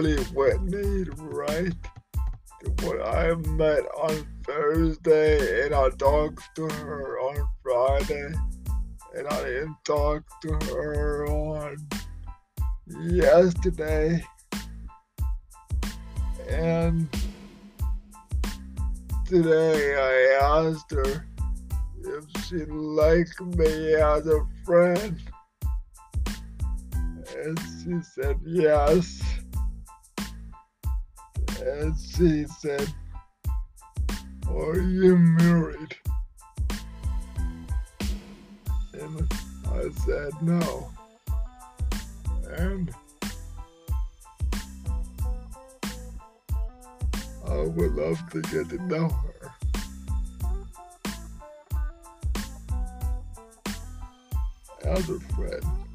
Buddy Whitney, right? When I met on Thursday and I talked to her on Friday and I didn't talk to her on yesterday. And today I asked her if she liked me as a friend. And she said yes. And she said, Are you married? And I said no. And I would love to get to know her. As a friend.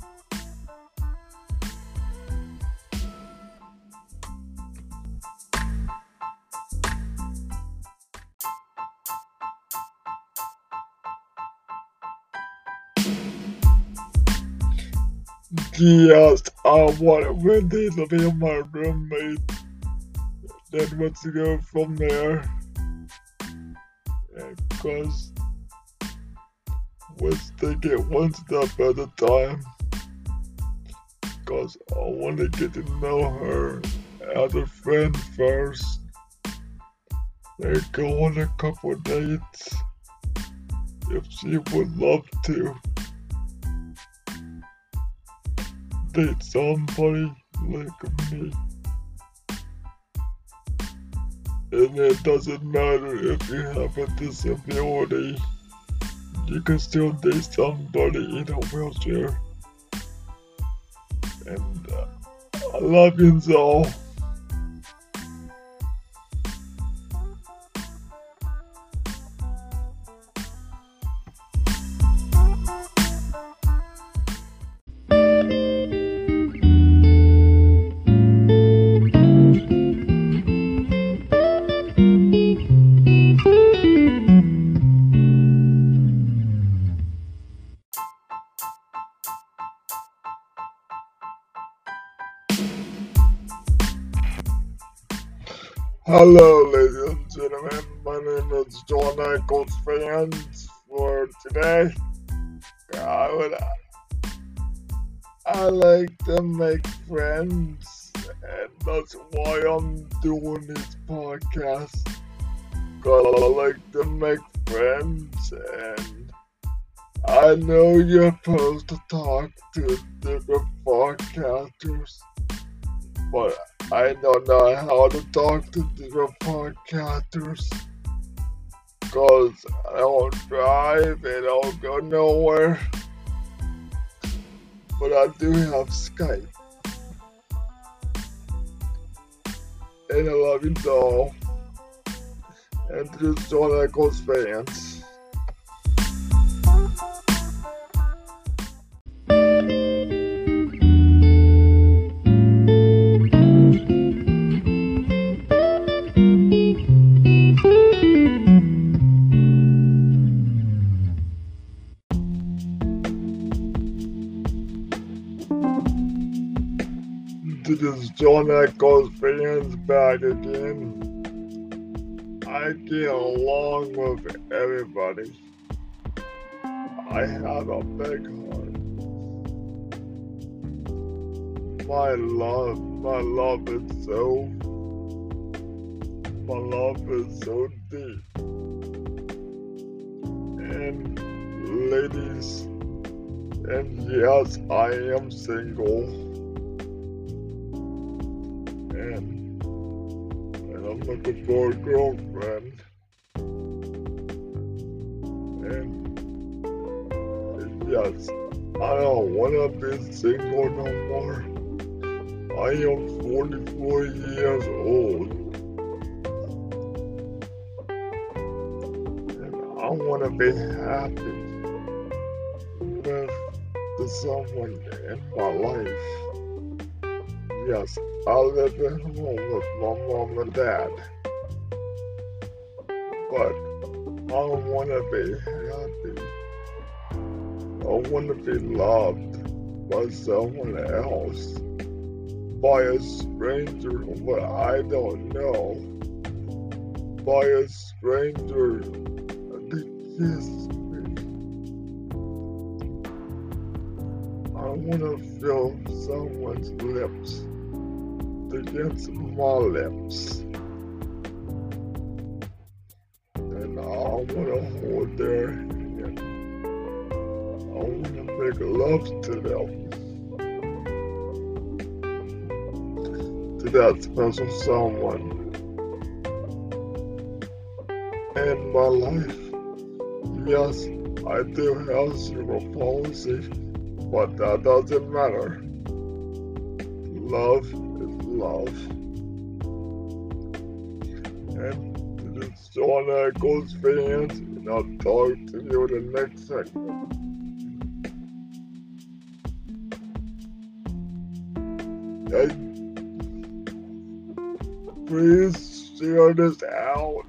Yes, I Wendy to be my roommate. Then what to go from there. Because let's take it one step at a time. Because I want to get to know her as a friend first. Then go on a couple dates if she would love to. Date somebody like me. And it doesn't matter if you have a disability, you can still date somebody in a wheelchair. And uh, I love you all. Hello, ladies and gentlemen. My name is John Eckels Fans. For today, I would I like to make friends, and that's why I'm doing this podcast. Cause I like to make friends, and I know you're supposed to talk to different podcasters, but I don't know how to talk to different podcasters because I don't drive and I don't go nowhere. But I do have Skype. And I love you all. And to just John Eckels fans. Is John Eckels fans back again. I get along with everybody. I have a big heart. My love, my love is so, my love is so deep. And ladies, and yes, I am single. And, and I'm looking for a girlfriend. And, yes, I don't wanna be single no more. I am 44 years old. And I wanna be happy with someone in my life. Yes, I live at home with my mom and dad. But I want to be happy. I want to be loved by someone else. by a stranger what I don't know. By a stranger to kiss me. I wanna feel someone's lips against my lips. And I wanna hold their hand. I wanna make love to them. to that special someone in my life. Yes, I do have cerebral palsy, but that doesn't matter. Love love. And to the Shawn Eckels fans, and I'll talk to you in the next segment. Hey, please share this out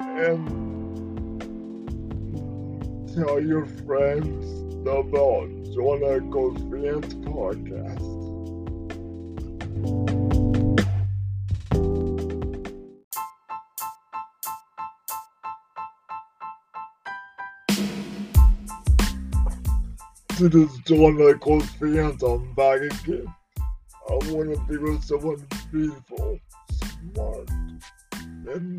and tell your friends about Shawn Eckels Fans Podcast. This Shawn Eckels Fans, I'm back again. I want to be with someone beautiful smart. And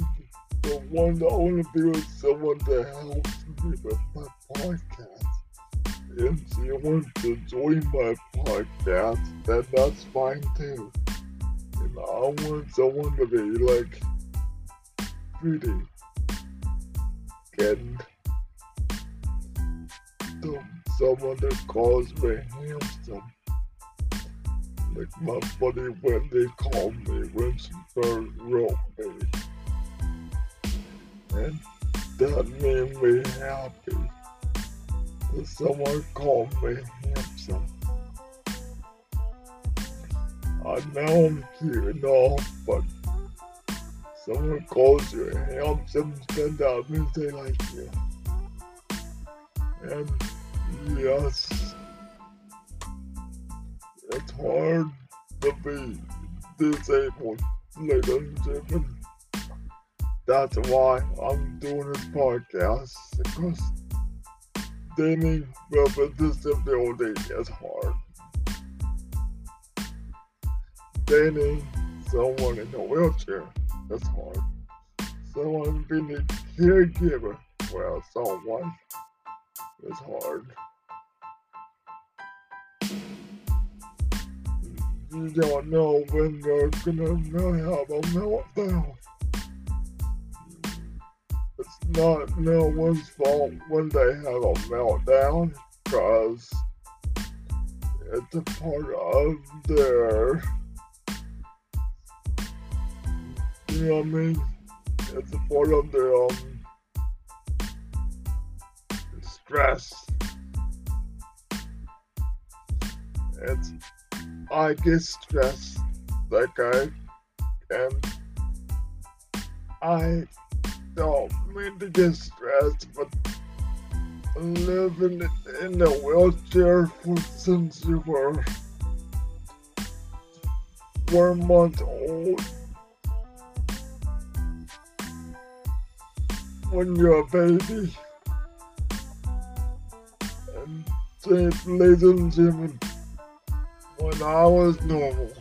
the one that I want to be with someone that helps me with my podcast. If you want to join my podcast, then that's fine too. And I want someone to be like pretty and someone that calls me handsome like my buddy when they call me first wrote. And that made me happy that someone called me handsome. I know I'm cute all, but someone calls you handsome, then that means they like you. And yes, it's hard to be disabled, ladies and gentlemen. That's why I'm doing this podcast because dating with a disability is hard. Dating someone in a wheelchair is hard. Someone being a caregiver for someone is hard. You don't know when you're gonna have a meltdown. It's not no one's fault when they have a meltdown, because it's a part of their, you know what I mean? It's a part of their um, stress. It's I get stressed like I am. I don't mean to get stressed, but living in a wheelchair for since you were four months old. When you're a baby. And ladies and gentlemen, when I was normal,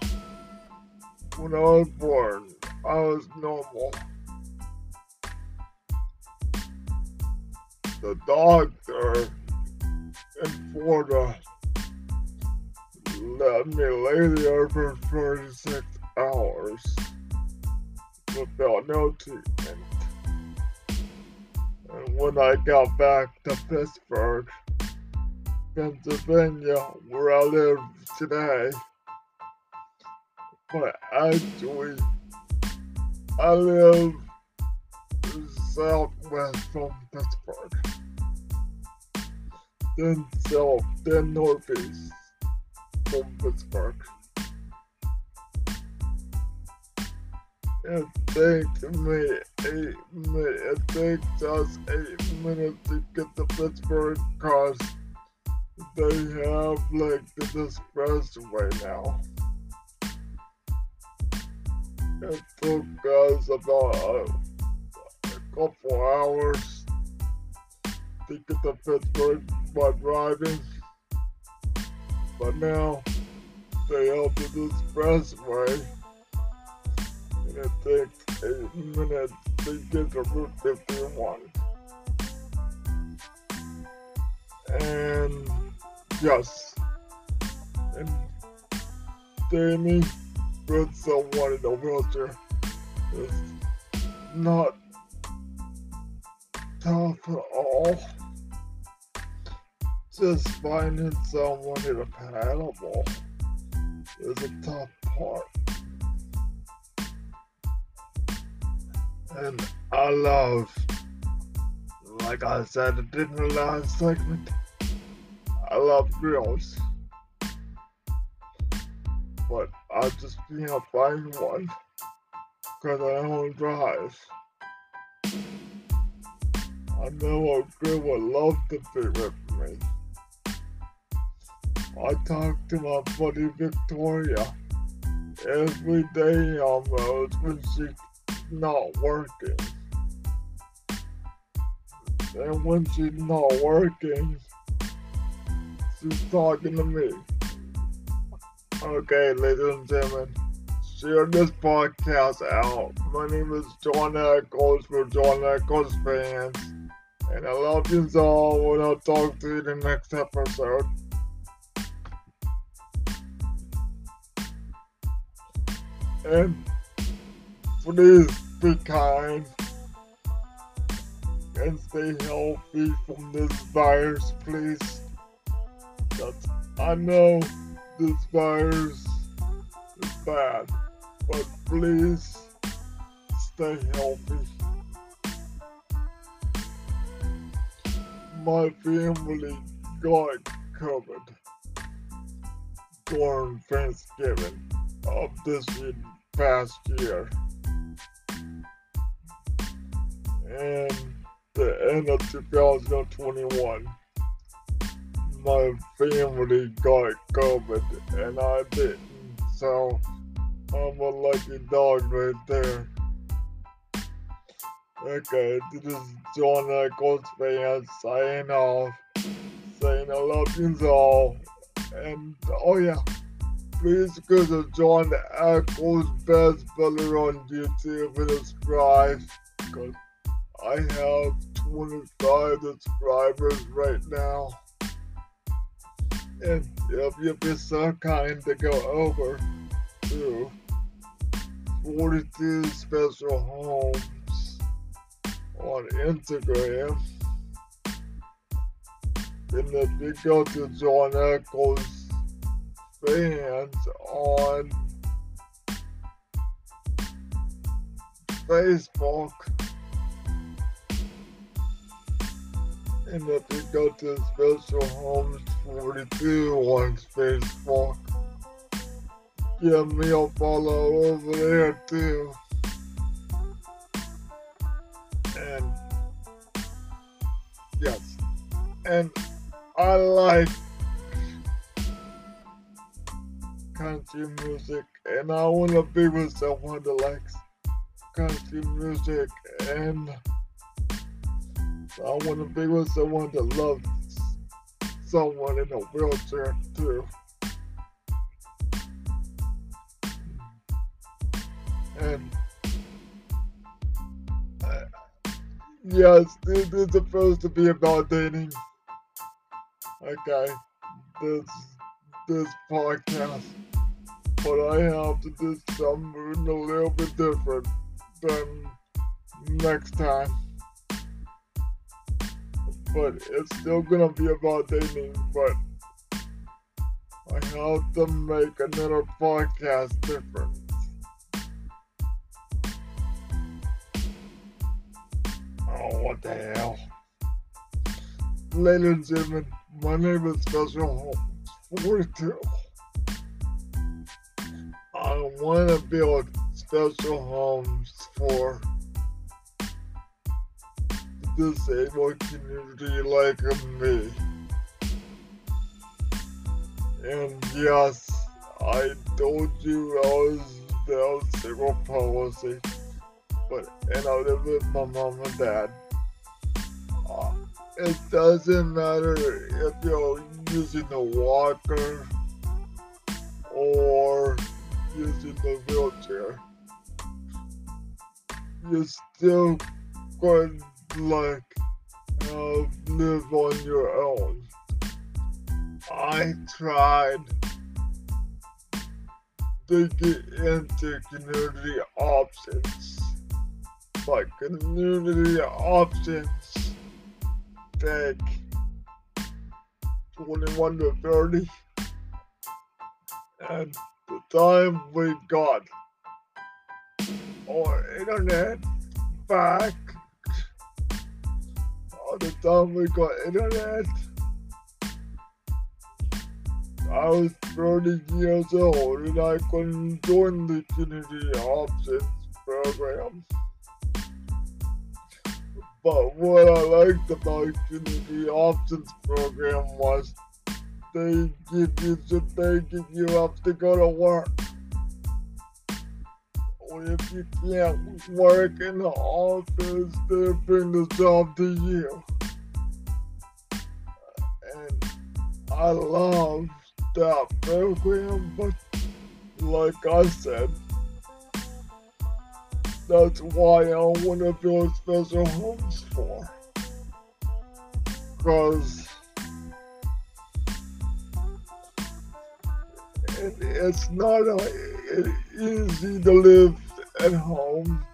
when I was born, I was normal. The doctor in Florida let me lay there for 36 hours without no treatment. And when I got back to Pittsburgh, Pennsylvania, where I live today. But actually, I live southwest from Pittsburgh. Then south, then northeast from Pittsburgh. It takes me eight minutes. It takes us eight minutes to get to Pittsburgh because they have like this expressway now. It took us about a, a couple hours to get to Pittsburgh by driving. But now they have the expressway and it takes eight minutes to get to Route 51. And yes, and Jamie with someone in a wheelchair is not tough at all. Just finding someone in a paddle is a tough part. And I love, like I said it didn't last segment, I love grills. But I just can't find one because I don't drive. I know a girl would love to be with me. I talk to my buddy Victoria every day almost when she's not working. And when she's not working, she's talking to me. Okay, ladies and gentlemen, share this podcast out. My name is John Eckels for John Eckels fans. And I love you all. And I'll talk to you in the next episode. And please be kind and stay healthy from this virus, please. I know this virus is bad, but please stay healthy. My family got COVID during Thanksgiving of this past year. And the end of 2021 my family got COVID and I didn't. So I'm a lucky dog right there. Okay, this is John Eckels fans signing off, saying I love you all. And oh yeah, please go to John Eckels Bestseller on YouTube and subscribe because I have 25 subscribers right now. And if you'd be so kind to go over to 42 Special Homes on Instagram, and if you go to John Eckels fans on Facebook, and if you go to Special Homes 42 on Facebook. Give me a follow over there too. And yes, and I like country music, and I want to be with someone that likes country music, and I want to be with someone that loves someone in a wheelchair too. And uh, yes, this is supposed to be about dating. Okay, this this podcast, but I have to do something a little bit different than next time but it's still gonna be about dating. But I have to make another podcast different. Oh, what the hell? Ladies and gentlemen, my name is Special Homes 42. I want to build special homes for disabled community like me. And yes, I told you I was single policy, but and I live with my mom and dad. Uh, it doesn't matter if you're using a walker or using the wheelchair. You still going like uh, live on your own. I tried. To get into community options, but community options. Take 21 to 30 and the time we got our internet back the time we got internet I was 30 years old and I couldn't join the community options program. But what I liked about community options program was they give you the they give you have to go to work. If you can't work in the office, they bring the job to you. And I love that program, but like I said, that's why I want to build special homes for. Because it, it's not a, easy to live at home,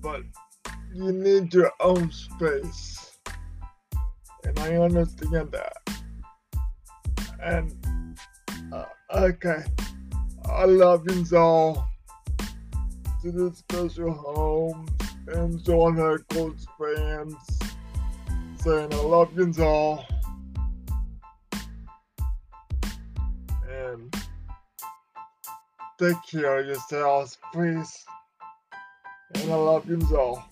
but you need your own space and I understand that. And uh, okay, I love you all to this special home and John Eckels fans saying I love you all. And take care of yourselves, please. And I love you all.